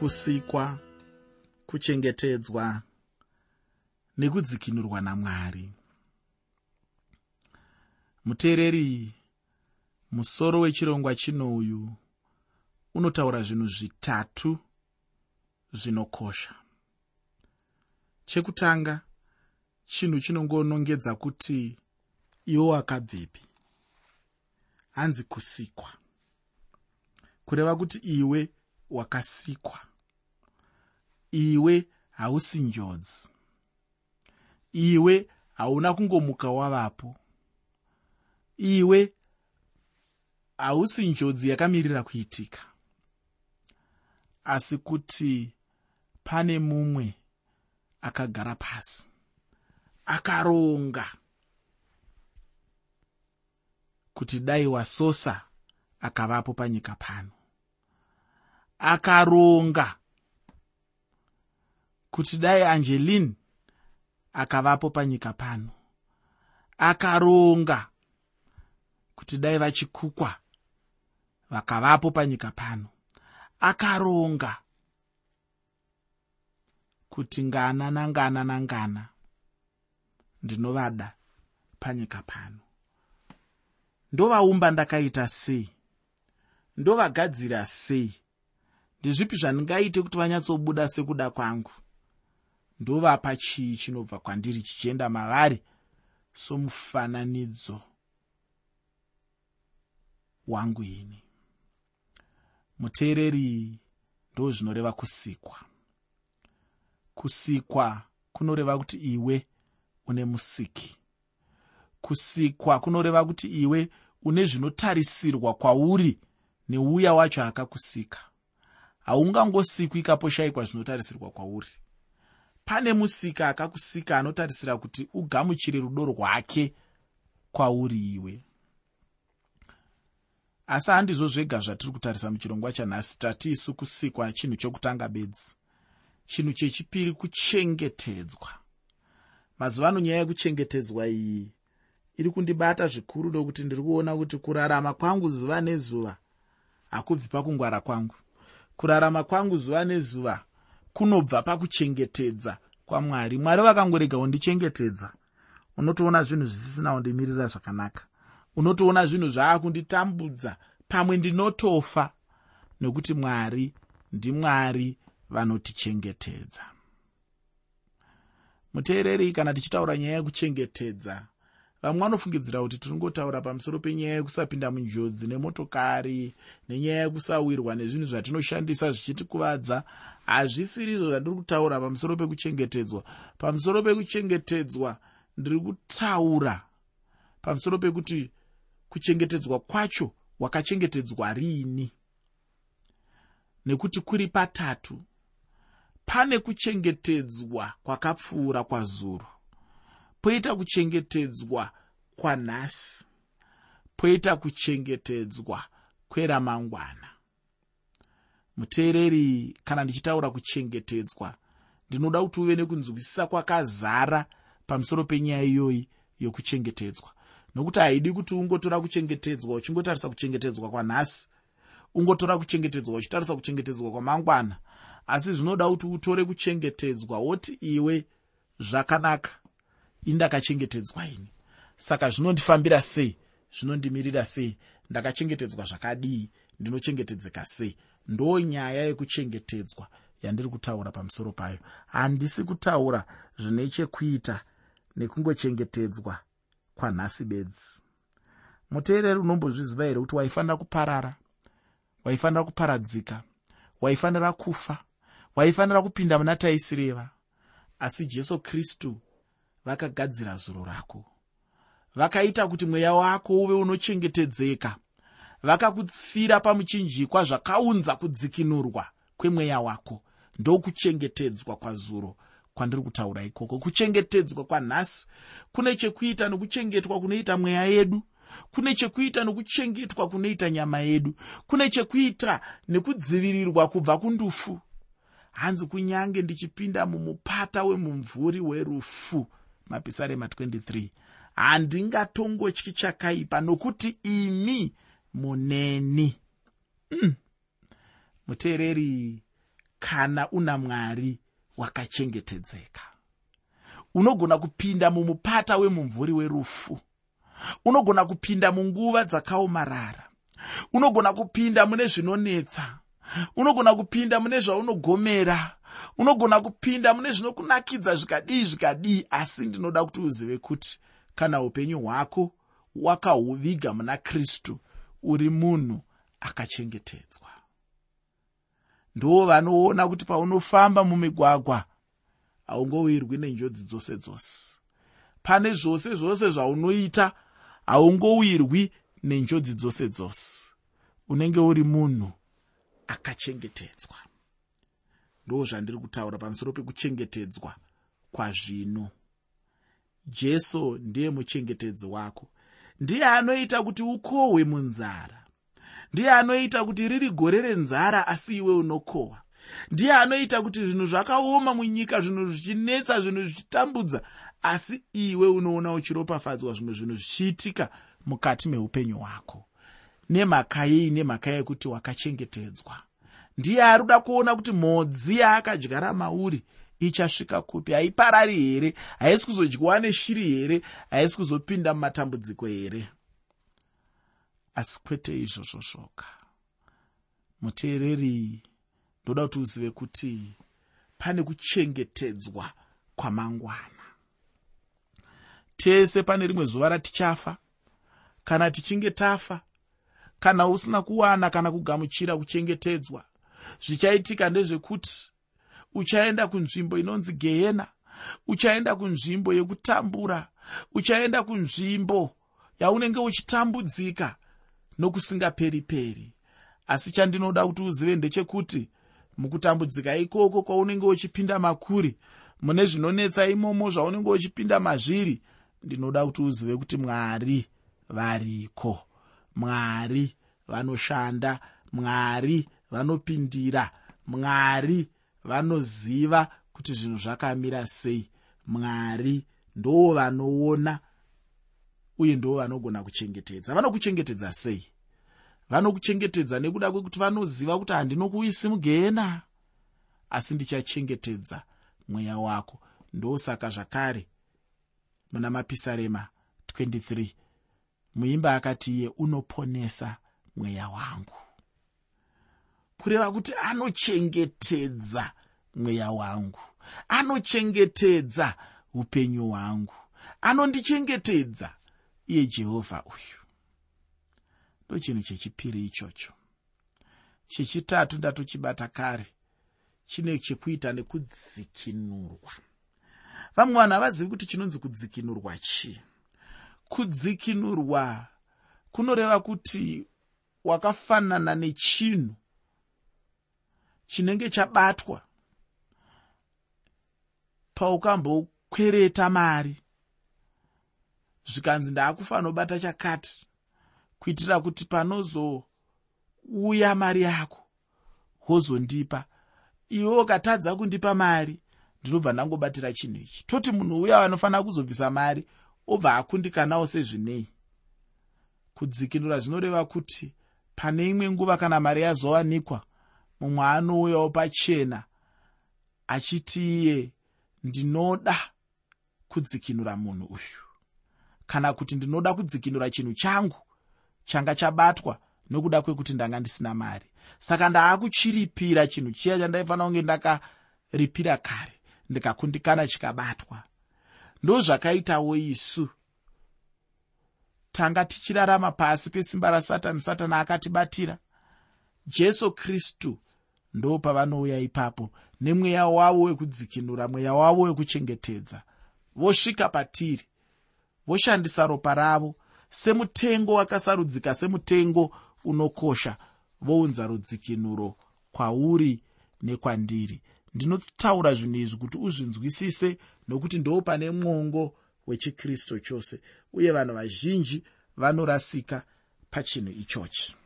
kusikwa kuchengetedzwa nekudzikinurwa namwari. Muteereri musoro wechirongwa chino uyu unotaura zvinhu zvitatu zvinokosha. Chekutanga chinhu chinongonongedza kuti iwo wakabvepi hanzi kusikwa. Kureva kuti iwe wakasikwa iwe hausi njodzi. Iwe hauna kungomuka wavapo. Iwe hausi njodzi yakamirira kuitika. Asi kuti pane mumwe akagara pasi akaronga kuti dai wasosa akavapo panyika pano. Akaronga kuti dai angelin akavapo panyika pano. Akaronga kuti dai vachikukwa vakavapo panyika pano. Akaronga kuti ngana nangana nangana ndinovada panyika pano. Ndovaumba ndakaita sei? Ndovagadzira sei? Ndezvipi zvandingaite kuti vanyatsobuda sekuda kwangu ndovapa chii chinobva kwandiri chichienda mavari? Somufananidzo wangu ini. Muteereri ndo zvinoreva kusikwa. Kusikwa kunoreva kuti iwe une musiki. Kusikwa kunoreva kuti iwe une zvinotarisirwa kwauri neuya wacho akakusika. Haungangosikwi kaposhayikwa zvinotarisirwa kwauri pane musika akakusika anotarisira kuti ugamuchire rudo rwake kwauri iwe asi handizvo zvega zvatiri kutarisa muchirongwa chanhasi. Tatiisu kusikwa chinhu chokutanga bedzi. Chinhu chechipiri kuchengetedzwa. Mazuva ano nyaya yekuchengetedzwa iyi iri kundibata zvikuru nokuti ndiri kuona kuti kurarama kwangu zuva nezuva hakubvi pakungwara kwangu. Kurarama kwangu zuva nezuva kunobva pakuchengetedza kwamwari. Mwari vakangorega kundichengetedza unotoona zvinhu zvisisina kundimirira zvakanaka. Unotoona zvinhu zvaakunditambudza. Pamwe ndinotofa nekuti mwari ndimwari vanotichengetedza. Muteereri kana tichitaura nyaya yekuchengetedza vamwe vanofungidzira kuti tiringotaura pamusoro penyaya yekusapinda munjodzi nemotokari nenyaya yekusawirwa nezvinhu zvatinoshandisa zvichitikuvadza hazvisiri izvo zvandiri kutaura pamusoro pekuchengetedzwa. Pamusoro pekuchengetedzwa ndiri kutaura pamusoro pekuti kuchengetedzwa kwacho wakachengetedzwa riini nekuti kuri patatu pane kuchengetedzwa kwakapfuura kwazuro poita kuchengetedzwa kwanhasi poita kuchengetedzwa kweramangwana. Muteereri kana ndichitaura kuchengetedzwa ndinoda kuti uve nekunzwisisa kwakazara pamusoro penyaya iyoyi yokuchengetedzwa. Nokuti haidi kuti ungotora kuchengetedzwa uchingotarisa kuchengetedzwa kwanhasi ungotora kuchengetedzwa uchitarisa kuchengetedzwa kwamangwana. Asi zvinoda kuti utore kuchengetedzwa woti iwe zvakanaka indakachengetedzwa ini. Saka zvinondifambira sei? Zvinondimirira sei? Ndakachengetedzwa zvakadii? Ndinochengetedzeka sei? Ndo nyaya yekuchengetedzwa yandiri kutaura pamusoro payo. Handisi kutaura zvine chekuita nekungochengetedzwa kwanhasi bedzi. Muteereri unombozviziva here kuti waifanira kuparara? Waifanira kuparadzika? Waifanira kufa? Waifanira kupinda muna taisireva? Asi jesu kristu vakagadzira zuro rako. Vakaita kuti mweya wako uve unochengetedzeka. Vakakufira pamuchinjikwa zvakaunza kudzikinurwa kwemweya wako. Ndokuchengetedzwa kwazuro kwandiri kutaura ikoko. Kuchengetedzwa kwanhasi kune chekuita nokuchengetwa kunoita mweya yedu. Kune chekuita nokuchengetwa kunoita nyama yedu. Kune chekuita nekudzivirirwa kubva kundufu. Hanzi kunyange ndichipinda mumupata wemumvuri werufu mapisarema 23 handingatongotyi chakaipa nokuti imi muneni mm. muteereri kana una mwari wakachengetedzeka unogona kupinda mumupata wemumvuri werufu unogona kupinda munguva dzakaomarara unogona kupinda mune zvinonetsa unogona kupinda mune zvaunogomera unogona kupinda mune zvinokunakidza zvikadii zvikadii asi ndinoda kuti uzive kuti kana upenyu hwako wakahuviga muna kristu uri munhu akachengetedzwa. Ndo vanoona kuti paunofamba mumigwagwa haungowirwi nenjodzi dzose dzose. Pane zvose zvose zvaunoita haungowirwi nenjodzi dzose dzose. Unenge uri munhu akachengetedzwa ndo zvandiri kutaura pamusoro pekuchengetedzwa kwazvino. Jesu ndiye muchengetedzi wako. Ndiye anoita kuti ukohwe munzara. Ndiye anoita kuti riri gore renzara asi iwe unokohwa. Ndiye anoita kuti zvinhu zvakaoma munyika zvinhu zvichinetsa zvinhu zvichitambudza asi iwe unoona uchiropafadzwa zvimwe zvinhu zvichiitika mukati meupenyu hwako. Nemhaka yei nemhaka yekuti wakachengetedzwa ndiye ari kuda kuona kuti mhodzi yaakadyara mauri ichasvika kupi. Haiparari here? Haisi kuzodyiwa neshiri here? Haisi kuzopinda mumatambudziko here? Asi kwete izvozvo zvoga. Muteereri ndoda kuti uzive kuti pane kuchengetedzwa kwamangwana. Tese pane rimwe zuva ratichafa. Kana tichinge tafa kana usina kuwana kana kugamuchira kuchengetedzwa zvichaitika ndezvekuti uchaenda kunzvimbo inonzi gehena uchaenda kunzvimbo yekutambura uchaenda kunzvimbo yaunenge uchitambudzika nokusingaperi peri asi chandinoda kuti uzive ndechekuti mukutambudzika ikoko kwaunenge uchipinda makuri mune zvinonetsa imomo zvaunenge uchipinda mazviri ndinoda kuti uzive kuti mwari variko. Mwari vanoshanda mwari vanopindira. Mwari vanoziva kuti zvinhu zvakamira sei. Mwari ndo vanoona uye ndo vanogona kuchengetedza. Vanokuchengetedza sei? Vanokuchengetedza nekuda kwekuti vanoziva kuti handinokuisi mugehena. Asi ndichachengetedza mweya wako. Ndosaka zvakare muna mapisarema 23 muimba akati iye unoponesa mweya wangu kureva kuti anochengetedza mweya wangu anochengetedza upenyu hwangu anondichengetedza iye jehovha uyu. Ndo chinhu chechipiri ichocho. Chechitatu ndatochibata kare chine chekuita nekudzikinurwa. Vamwe vanhu havazivi kuti chinonzi kudzikinurwa chii? Kudzikinurwa kunoreva kuti wakafanana nechinhu chinenge chabatwa. Paukambokwereta mari zvikanzi ndaakufanira kubata chakati kuitira kuti panozouya mari yako wozondipa. Iwe ukatadza kundipa mari ndinobva ndangobatira chinhu ichi. Toti munhu uya anofanira kuzobvisa mari obva akundikanawo sezvinei. Kudzikinura zvinoreva kuti pane imwe nguva kana mari yazowanikwa mumwe anouyawo pachena achiti iye ndinoda kudzikinura munhu uyu. Kana kuti ndinoda kudzikinura chinhu changu changa chabatwa nokuda kwekuti ndanga ndisina mari. Saka ndaakuchiripira chinhu chiya chandaifanira kunge ndakaripira kare ndikakundikana chikabatwa. Ndo zvakaitawo isu. Tanga tichirarama pasi pesimba rasatani satani akatibatira jesu kristu ndo pavanouya ipapo nemweya wavo wekudzikinura mweya wavo wekuchengetedza vosvika patiri voshandisa ropa ravo. Semutengo wakasarudzika semutengo unokosha vounza rudzikinuro kwauri nekwandiri. Ndinotaura zvinhu izvi kuti uzvinzwisise nokuti ndo pane mwongo wechikristu chose uye vanhu vazhinji vanorasika pachinhu ichochi.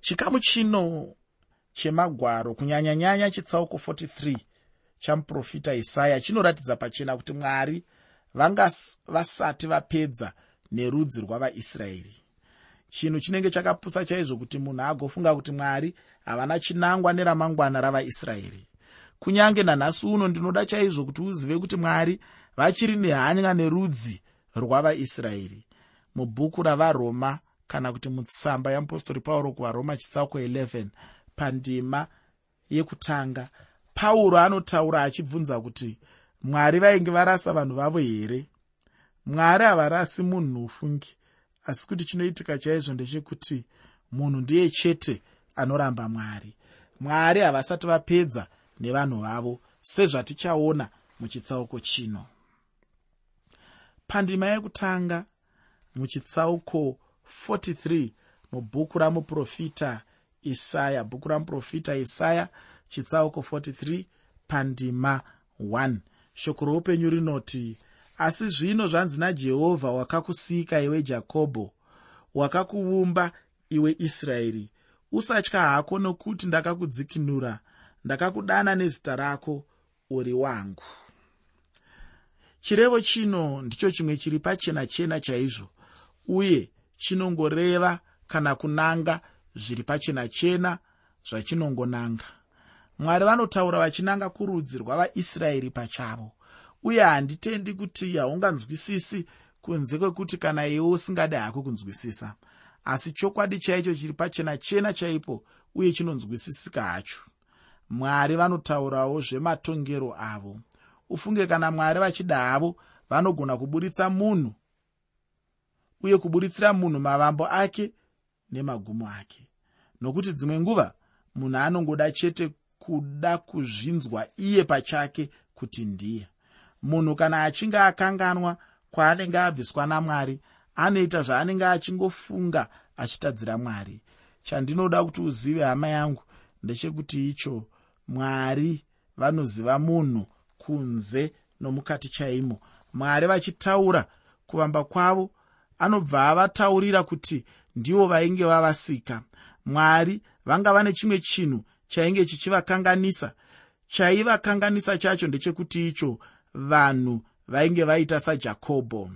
Chikamu chino chemagwaro kunyanyanyanya chitsauko 43 chamuprofita isaya chinoratidza pachena kuti mwari vanga vasati vapedza nerudzi rwavaisraeri. Chinhu chinenge chakapusa chaizvo kuti munhu agofunga kuti mwari havana chinangwa neramangwana ravaisraeri. Kunyange nanhasi uno ndinoda chaizvo kuti uzive kuti mwari vachiri nehanya nerudzi rwavaisraeri. Mubhuku ravaroma kana kuti mutsamba yeapostori pauro kuvaroma chitsauko 11 pandima yekutanga. Pauro anotaura achibvunza kuti mwari vainge varasa vanhu vavo here? Mwari havarasi munhu noufungi asi kuti chinoitika chaizvo ndechekuti munhu ndiye chete anoramba mwari. Mwari havasati vapedza nevanhu vavo sezvatichaona muchitsauko chino. Pandima yekutanga muchitsauko 43 mubhuku ramuprofita isaya bhuku ramuprofita isaya chitsauko 43 pandima 1 shoko roupenyu rinoti asi zvino zvanzi najehovha wakakusika iwe jakobho wakakuumba iwe israeri. Usatya hako nokuti ndakakudzikinura ndakakudana nezita rako uri wangu. Chirevo chino ndicho chimwe chiri pachena chena chaizvo uye chinongoreva kana kunanga zviri pachena chena zvachinongonanga. Mwari vanotaura vachinanga kurudzi rwavaisraeri pachavo. Uye handitendi kuti haunganzwisisi kunze kwekuti kana iwe usingadi hako kunzwisisa asi chokwadi chaicho chiri pachena chena chaipo uye chinonzwisisika hacho. Mwari vanotaurawo zvematongero avo. Ufunge kana mwari vachida havo vanogona kuburitsa munhu uye kuburitsira munhu mavambo ake nemagumo ake nokuti dzimwe nguva munhu anongoda chete kuda kuzvinzwa iye pachake kuti ndiye. Munhu kana achinge akanganwa kwaanenge abviswa namwari anoita zvaanenge achingofunga achitadzira mwari. Chandinoda kuti uzive hama yangu ndechekuti icho mwari vanoziva munhu kunze nomukati chaimo. Mwari vachitaura kuvamba kwavo anobva avataurira kuti ndivo vainge vavasika mwari vanga vane chimwe chinhu chainge chichivakanganisa. Chaivakanganisa chacho ndechekuti icho vanhu vainge vaita sajakobho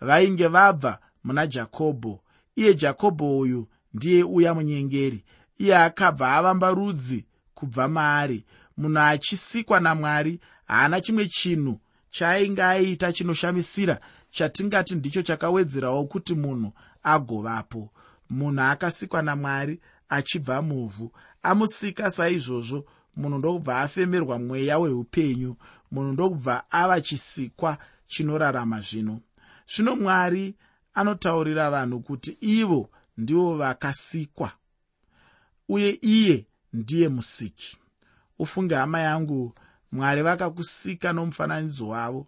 vainge vabva muna jakobho iye jakobho uyu ndiye uya munyengeri. Iye akabva avamba rudzi kubva maari. Munhu achisikwa namwari haana chimwe chinhu chaainge aita chinoshamisira chatingati ndicho chakawedzerawo kuti munhu agovapo munhu akasikwa namwari achibva muvhu. Amusika saizvozvo munhu ndokubva afemerwa mweya weupenyu munhu ndokubva ava chisikwa chinorarama zvino. Zvino mwari anotaurira vanhu kuti ivo ndivo vakasikwa uye iye ndiye musiki. Ufunge hama yangu mwari vakakusika nomufananidzo wavo.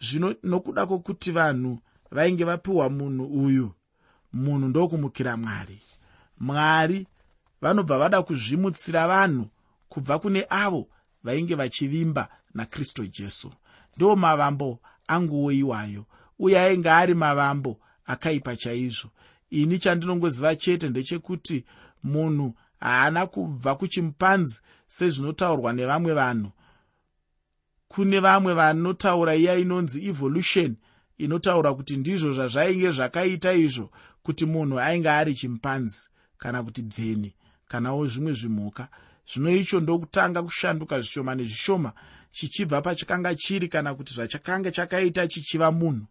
Zvino nokuda kwokuti vanhu vainge vapiwa munhu uyu munhu ndokumukira mwari. Mwari vanobva vada kuzvimutsira vanhu kubva kune avo vainge vachivimba nakristu jesu. Ndo mavambo anguwo iwayo uye ainge ari mavambo akaipa chaizvo. Ini chandinongoziva chete ndechekuti munhu haana kubva kuchimupanzi sezvinotaurwa nevamwe vanhu. Kune vamwe vanotaura iya inonzi evolution inotaura kuti ndizvo zvazvainge zvakaita izvo kuti munhu ainge ari chimupanzi kana kuti bveni kanawo zvimwe zvimhuka. Zvino icho ndokutanga kushanduka zvishoma nezvishoma chichibva pachakanga chiri kana kuti zvachakanga chakaita chichiva munhu.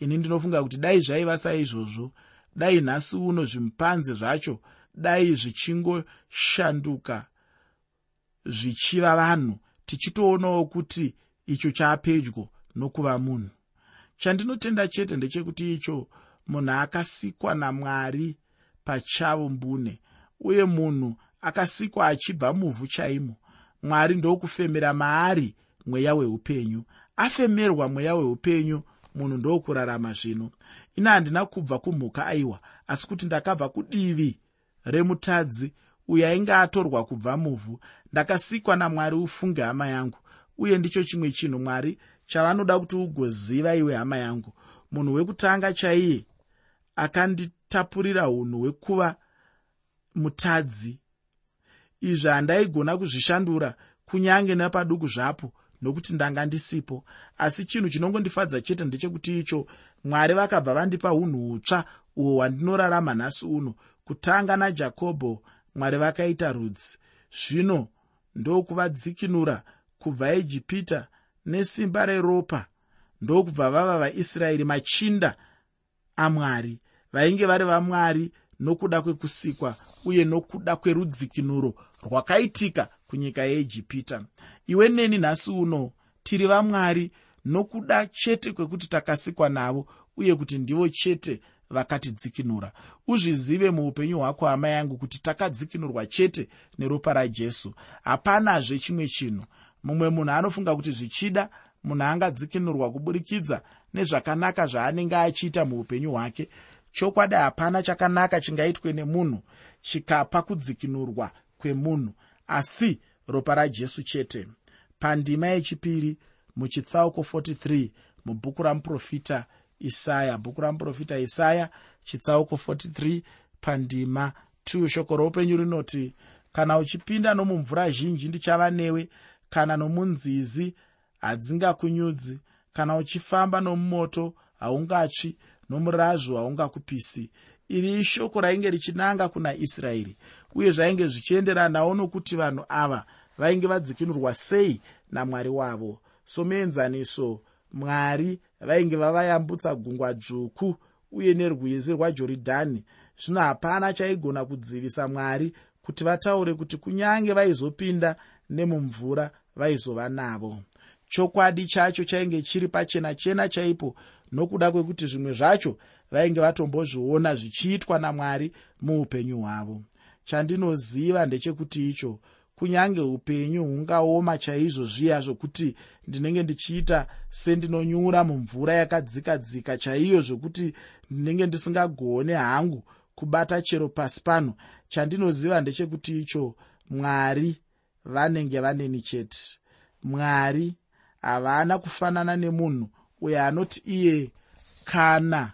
Ini ndinofunga kuti dai zvaiva saizvozvo. Dai nhasi uno zvimupanzi zvacho dai zvichingoshanduka zvichiva vanhu. Tichitoonawo kuti icho chaapedyo nokuva munhu. Chandinotenda chete ndechekuti icho munhu akasikwa namwari pachavo mbune uye munhu akasikwa achibva muvhu chaimo. Mwari ndokufemera maari mweya weupenyu. Afemerwa mweya weupenyu munhu ndokurarama zvino. Ina handina kubva kumhuka aiwa asi kuti ndakabva kudivi remutadzi uyo ainge atorwa kubva muvhu. Ndakasikwa namwari ufunge hama yangu uye ndicho chimwe chinhu mwari chavanoda kuti ugoziva iwe hama yangu. Munhu wekutanga chaiye akanditapurira unhu hwekuva mutadzi. Izvi handaigona kuzvishandura kunyange napaduku zvapo nokuti ndanga ndisipo. Asi chinhu chinongondifadza chete ndechekuti icho mwari vakabva vandipa unhu hutsva uhwo hwandinorarama nhasi uno kutanga najakobho mwari vakaita rudzi. Zvino ndokuvadzikinura kubva ejipita nesimba reropa ndokubva vava vaisraeri machinda amwari vainge vari vamwari nokuda kwekusikwa uye nokuda kwerudzikinuro rwakaitika kunyika yeijipita iwe neni nhasi uno tiri vamwari nokuda chete kwekuti takasikwa navo uye kuti ndivo chete vakatidzikinura. Uzvizive muupenyu hwako hama yangu kuti takadzikinurwa chete neropa rajesu. Hapanazve chimwe chinhu. Mumwe munhu anofunga kuti zvichida munhu angadzikinurwa kuburikidza nezvakanaka zvaanenge achiita muupenyu hwake chokwadi hapana chakanaka chingaitwe nemunhu chikapa kudzikinurwa kwemunhu. Asi ropa rajesu chete. Pandima yechipiri muchitsauko 43 mubhuku ramuprofita isaya. Bhuku ramuprofita isaya chitsauko 43 pandima 2 shoko roupenyu rinoti kana uchipinda nomumvura zhinji ndichava newe kana nomunzizi hadzingakunyudzi kana uchifamba nomumoto haungatsvi nomurazvo haungakupisi. Iri ishoko rainge richinanga kuna israeri uye zvainge zvichienderanawo nokuti vanhu ava vainge vadzikinurwa sei namwari wavo. Somuenzaniso mwari vainge vavayambutsa gungwa dzvuku uye nerwizi rwajorodhani zvino hapana chaigona kudzivisa mwari kuti vataure kuti kunyange vaizopinda nemumvura vaizova navo. Chokwadi chacho chainge chiri pachena chena chaipo nokuda kwekuti zvimwe zvacho vainge vatombozviona zvichiitwa namwari muupenyu hwavo. Chandinoziva ndechekuti icho kunyange upenyu hungaoma chaizvo zviya zvokuti ndinenge ndichiita sendinonyura mumvura yakadzika dzika chaiyo zvokuti ndinenge ndisingagone hangu kubata chero pasi pano. Chandinoziva ndechekuti icho mwari vanenge vaneni chete. Mwari havana kufanana nemunhu uyo anoti iye kana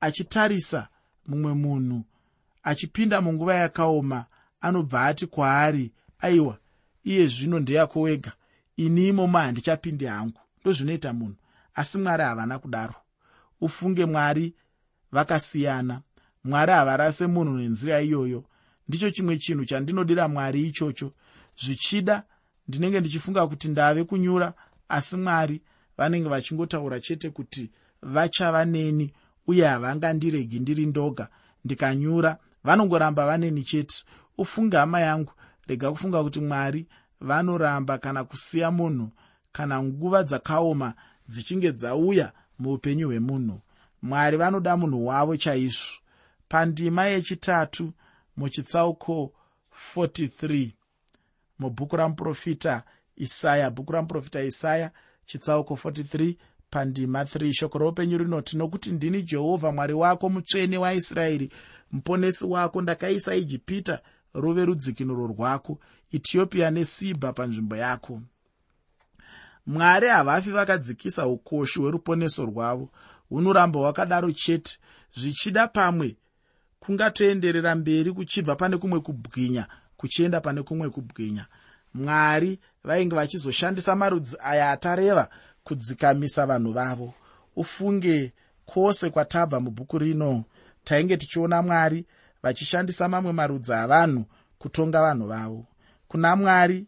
achitarisa mumwe munhu achipinda munguva yakaoma anobva ati kwaari aiwa iye zvino ndeyako wega. Ini imomo handichapindi hangu. Ndozvinoita munhu. Asi mwari havana kudaro. Ufunge mwari vakasiyana. Mwari havarase munhu nenzira iyoyo. Ndicho chimwe chinhu chandinodira mwari ichocho. Zvichida ndinenge ndichifunga kuti ndave kunyura asi mwari vanenge vachingotaura chete kuti vachava neni uye havangandiregi ndiri ndoga. Ndikanyura vanongoramba vaneni chete. Ufunge hama yangu rega kufunga kuti mwari vanoramba kana kusiya munhu kana nguva dzakaoma dzichinge dzauya muupenyu hwemunhu. Mwari vanoda munhu wavo chaizvo. Pandima yechitatu muchitsauko 43 mubhuku ramuprofita isaya bhuku ramuprofita isaya chitsauko 43 pandima 3 shoko roupenyu rinoti nokuti ndini jehovha mwari wako mutsvene waisraeri muponesi wako ndakaisa ijipita ruve rudzikinuro rwako etiopia nesibha panzvimbo yako. Mwari havafi vakadzikisa ukoshi hweruponeso rwavo. Hunoramba hwakadaro chete. Zvichida pamwe kungatoenderera mberi kuchibva pane kumwe kubwinya kuchienda pane kumwe kubwinya. Mwari vainge vachizoshandisa marudzi aya atareva kudzikamisa vanhu vavo. Ufunge kwose kwatabva mubhuku rino. Tainge tichiona mwari vachishandisa mamwe marudzi avanhu kutonga vanhu vavo. Kuna mwari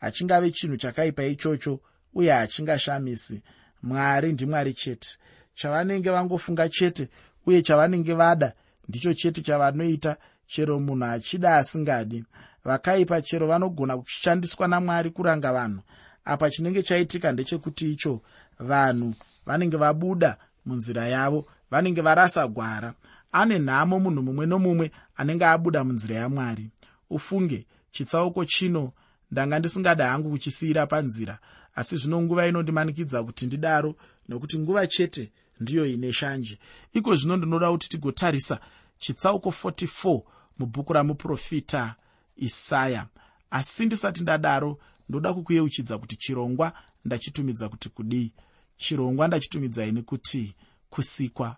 hachingave chinhu chakaipa ichocho uye hachingashamisi. Mwari ndimwari chete. Chavanenge vangofunga chete uye chavanenge vada ndicho chete chavanoita. Chero munhu achida asingadi vakaipa chero vanogona kushandiswa namwari kuranga vanhu. Apa chinenge chaitika ndechekuti icho vanhu vanenge vabuda munzira yavo vanenge varasa gwara. Ane nhamo munhu mumwe nomumwe anenge abuda munzira yamwari. Ufunge chitsauko chino ndanga ndisingada hangu kuchisiyira panzira asi zvino nguva inondimanikidza kuti ndidaro nokuti nguva chete ndiyo ine shanje. Iko zvino ndinoda kuti tigotarisa chitsauko 44 mubhuku ramuprofita isaya. Asi ndisati ndadaro ndoda kukuyeuchidza kuti chirongwa ndachitumidza kuti kudii. Chirongwa ndachitumidzai nekuti kusikwa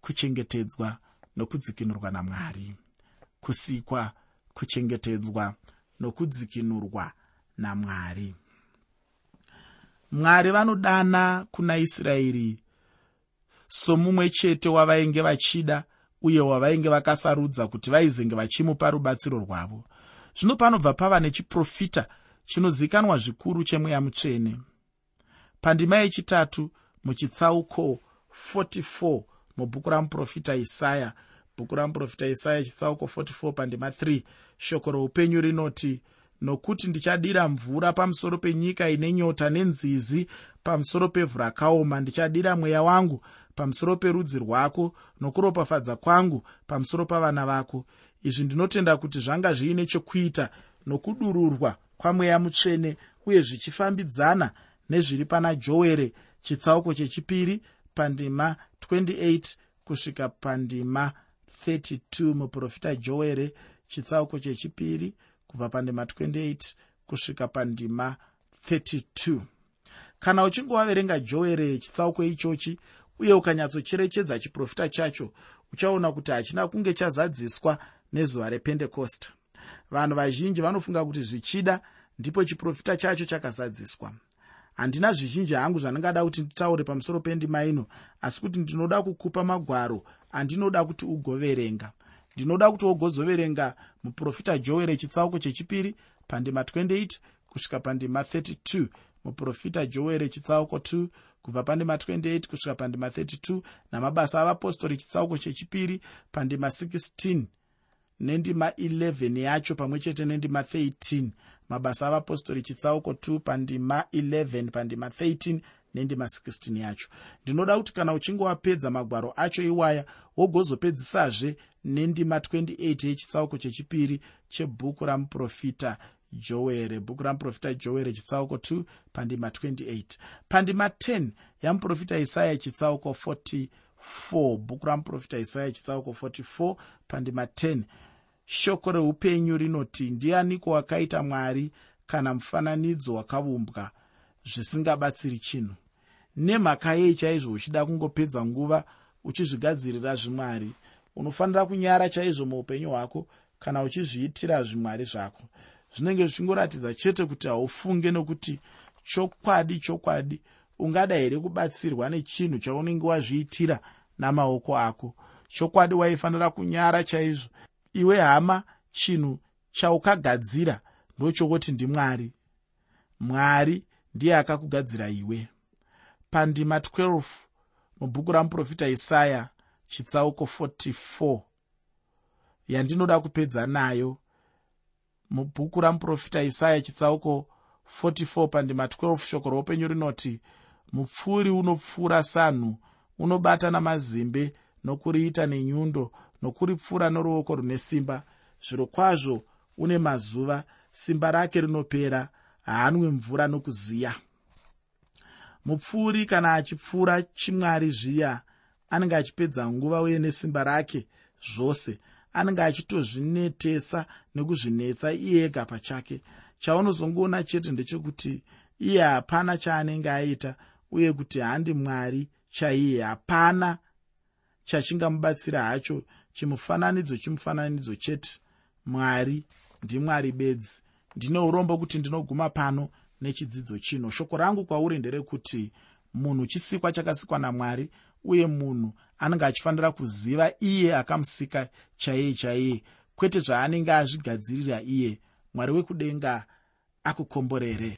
kuchengetedzwa nokudzikinurwa namwari. Kusikwa kuchengetedzwa nokudzikinurwa namwari. Mwari vanodana kuna israeri. Somumwe chete wavainge vachida uye wavainge vakasarudza kuti vaizenge vachimupa rubatsiro rwavo zvino panobva pava nechiprofita chinozivikanwa zvikuru chemweya mutsvene. Pandima yechitatu muchitsauko 44 mubhuku ramuprofita isaya. Bhuku ramuprofita isaya chitsauko 44 pandima 3 shoko roupenyu rinoti nokuti ndichadira mvura pamusoro penyika ine nyota nenzizi pamusoro pevhu rakaoma ndichadira mweya wangu pamusoro perudzi rwako nokuropafadza kwangu pamusoro pavana vako izvi ndinotenda kuti zvanga zviine chekuita nokudururwa kwamweya mutsvene uye zvichifambidzana nezviri pana jowere chitsauko chechipiri pandima 28 kusvika pandima 32 muprofita jowere chitsauko chechipiri kubva pandima 28 kusvika pandima 32 kana uchinge waverenga jowere chitsauko ichochi uye ukanyatsocherechedza chiprofita chacho uchaona kuti hachina kunge chazadziswa nezuva rependekosta vanhu vazhinji vanofunga kuti zvichida ndipo chiprofita chacho chakazadziswa. Handina zvizhinji hangu zvandingada kuti nditaure pamusoro pendima ino asi kuti ndinoda kukupa magwaro andinoda kuti ugoverenga. Ndinoda kuti wogozoverenga muprofita joere chitsauko chechipiri pandima 28 kusvika pandima 32 muprofita joere chitsauko 2 kubva pandima 28 kusvika pandima 32 namabasa avapostori chitsauko chechipiri pandima 16 nendima 11 yacho pamwe chete nendima 13 mabasa avapostori chitsauko 2 pandima 11 pandima 13 nendima 16 yacho. Ndinoda kuti kana uchinge wapedza magwaro acho iwaya wogozopedzisazve nendima 28 yechitsauko chechipiri chebhuku ramuprofita joere. Bhuku ramuprofita joere chitsauko 2 pandima 28 pandima 10 yamuprofita isaya chitsauko 44 bhuku ramuprofita isaya chitsauko 44 pandima 10 shoko reupenyu rinoti ndianiko wakaita mwari kana mufananidzo wakaumbwa zvisingabatsiri chinhu. Nemhaka yei chaizvo uchida kungopedza nguva uchizvigadzirira zvimwari? Unofanira kunyara chaizvo muupenyu hwako kana uchizviitira zvimwari zvako. Zvinenge zvichingoratidza chete kuti haufunge nokuti chokwadi chokwadi ungada here kubatsirwa nechinhu chaunenge wazviitira namaoko ako? Chokwadi waifanira kunyara chaizvo iwe hama chinhu chaukagadzira ndochokoti ndimwari mwari. Ndiye akakugadzira iwe. Pandima 12 mubhuku ramuprofita isaya chitsauko 44 yandinoda kupedza nayo. Mubhuku ramuprofita isaya chitsauko 44 pandima 12 shoko roupenyu rinoti mupfuri unopfuura sanhu unobata namazimbe nokuriita nenyundo nokuripfuura noruoko rune simba. Zviro kwazvo une mazuva simba rake rinopera haanwi mvura nokuziya. Mupfuuri kana achipfuura chimwari zviya anenge achipedza nguva uye nesimba rake zvose anenge achitozvinetesa nekuzvinetsa iye ega pachake. Chaunozongoona chete ndechekuti iye hapana chaanenge aita uye kuti handi mwari chaiye hapana chachingamubatsira hacho chimufananidzo chimufananidzo chete. Mwari ndimwari bedzi. Ndine urombo kuti ndinoguma pano nechidzidzo chino. Shoko rangu kwauri nderekuti munhu chisikwa chakasikwa namwari uye munhu anenge achifanira kuziva iye akamusika chaiye chaiye. Kwete zvaanenge azvigadzirira iye mwari wekudenga akukomborere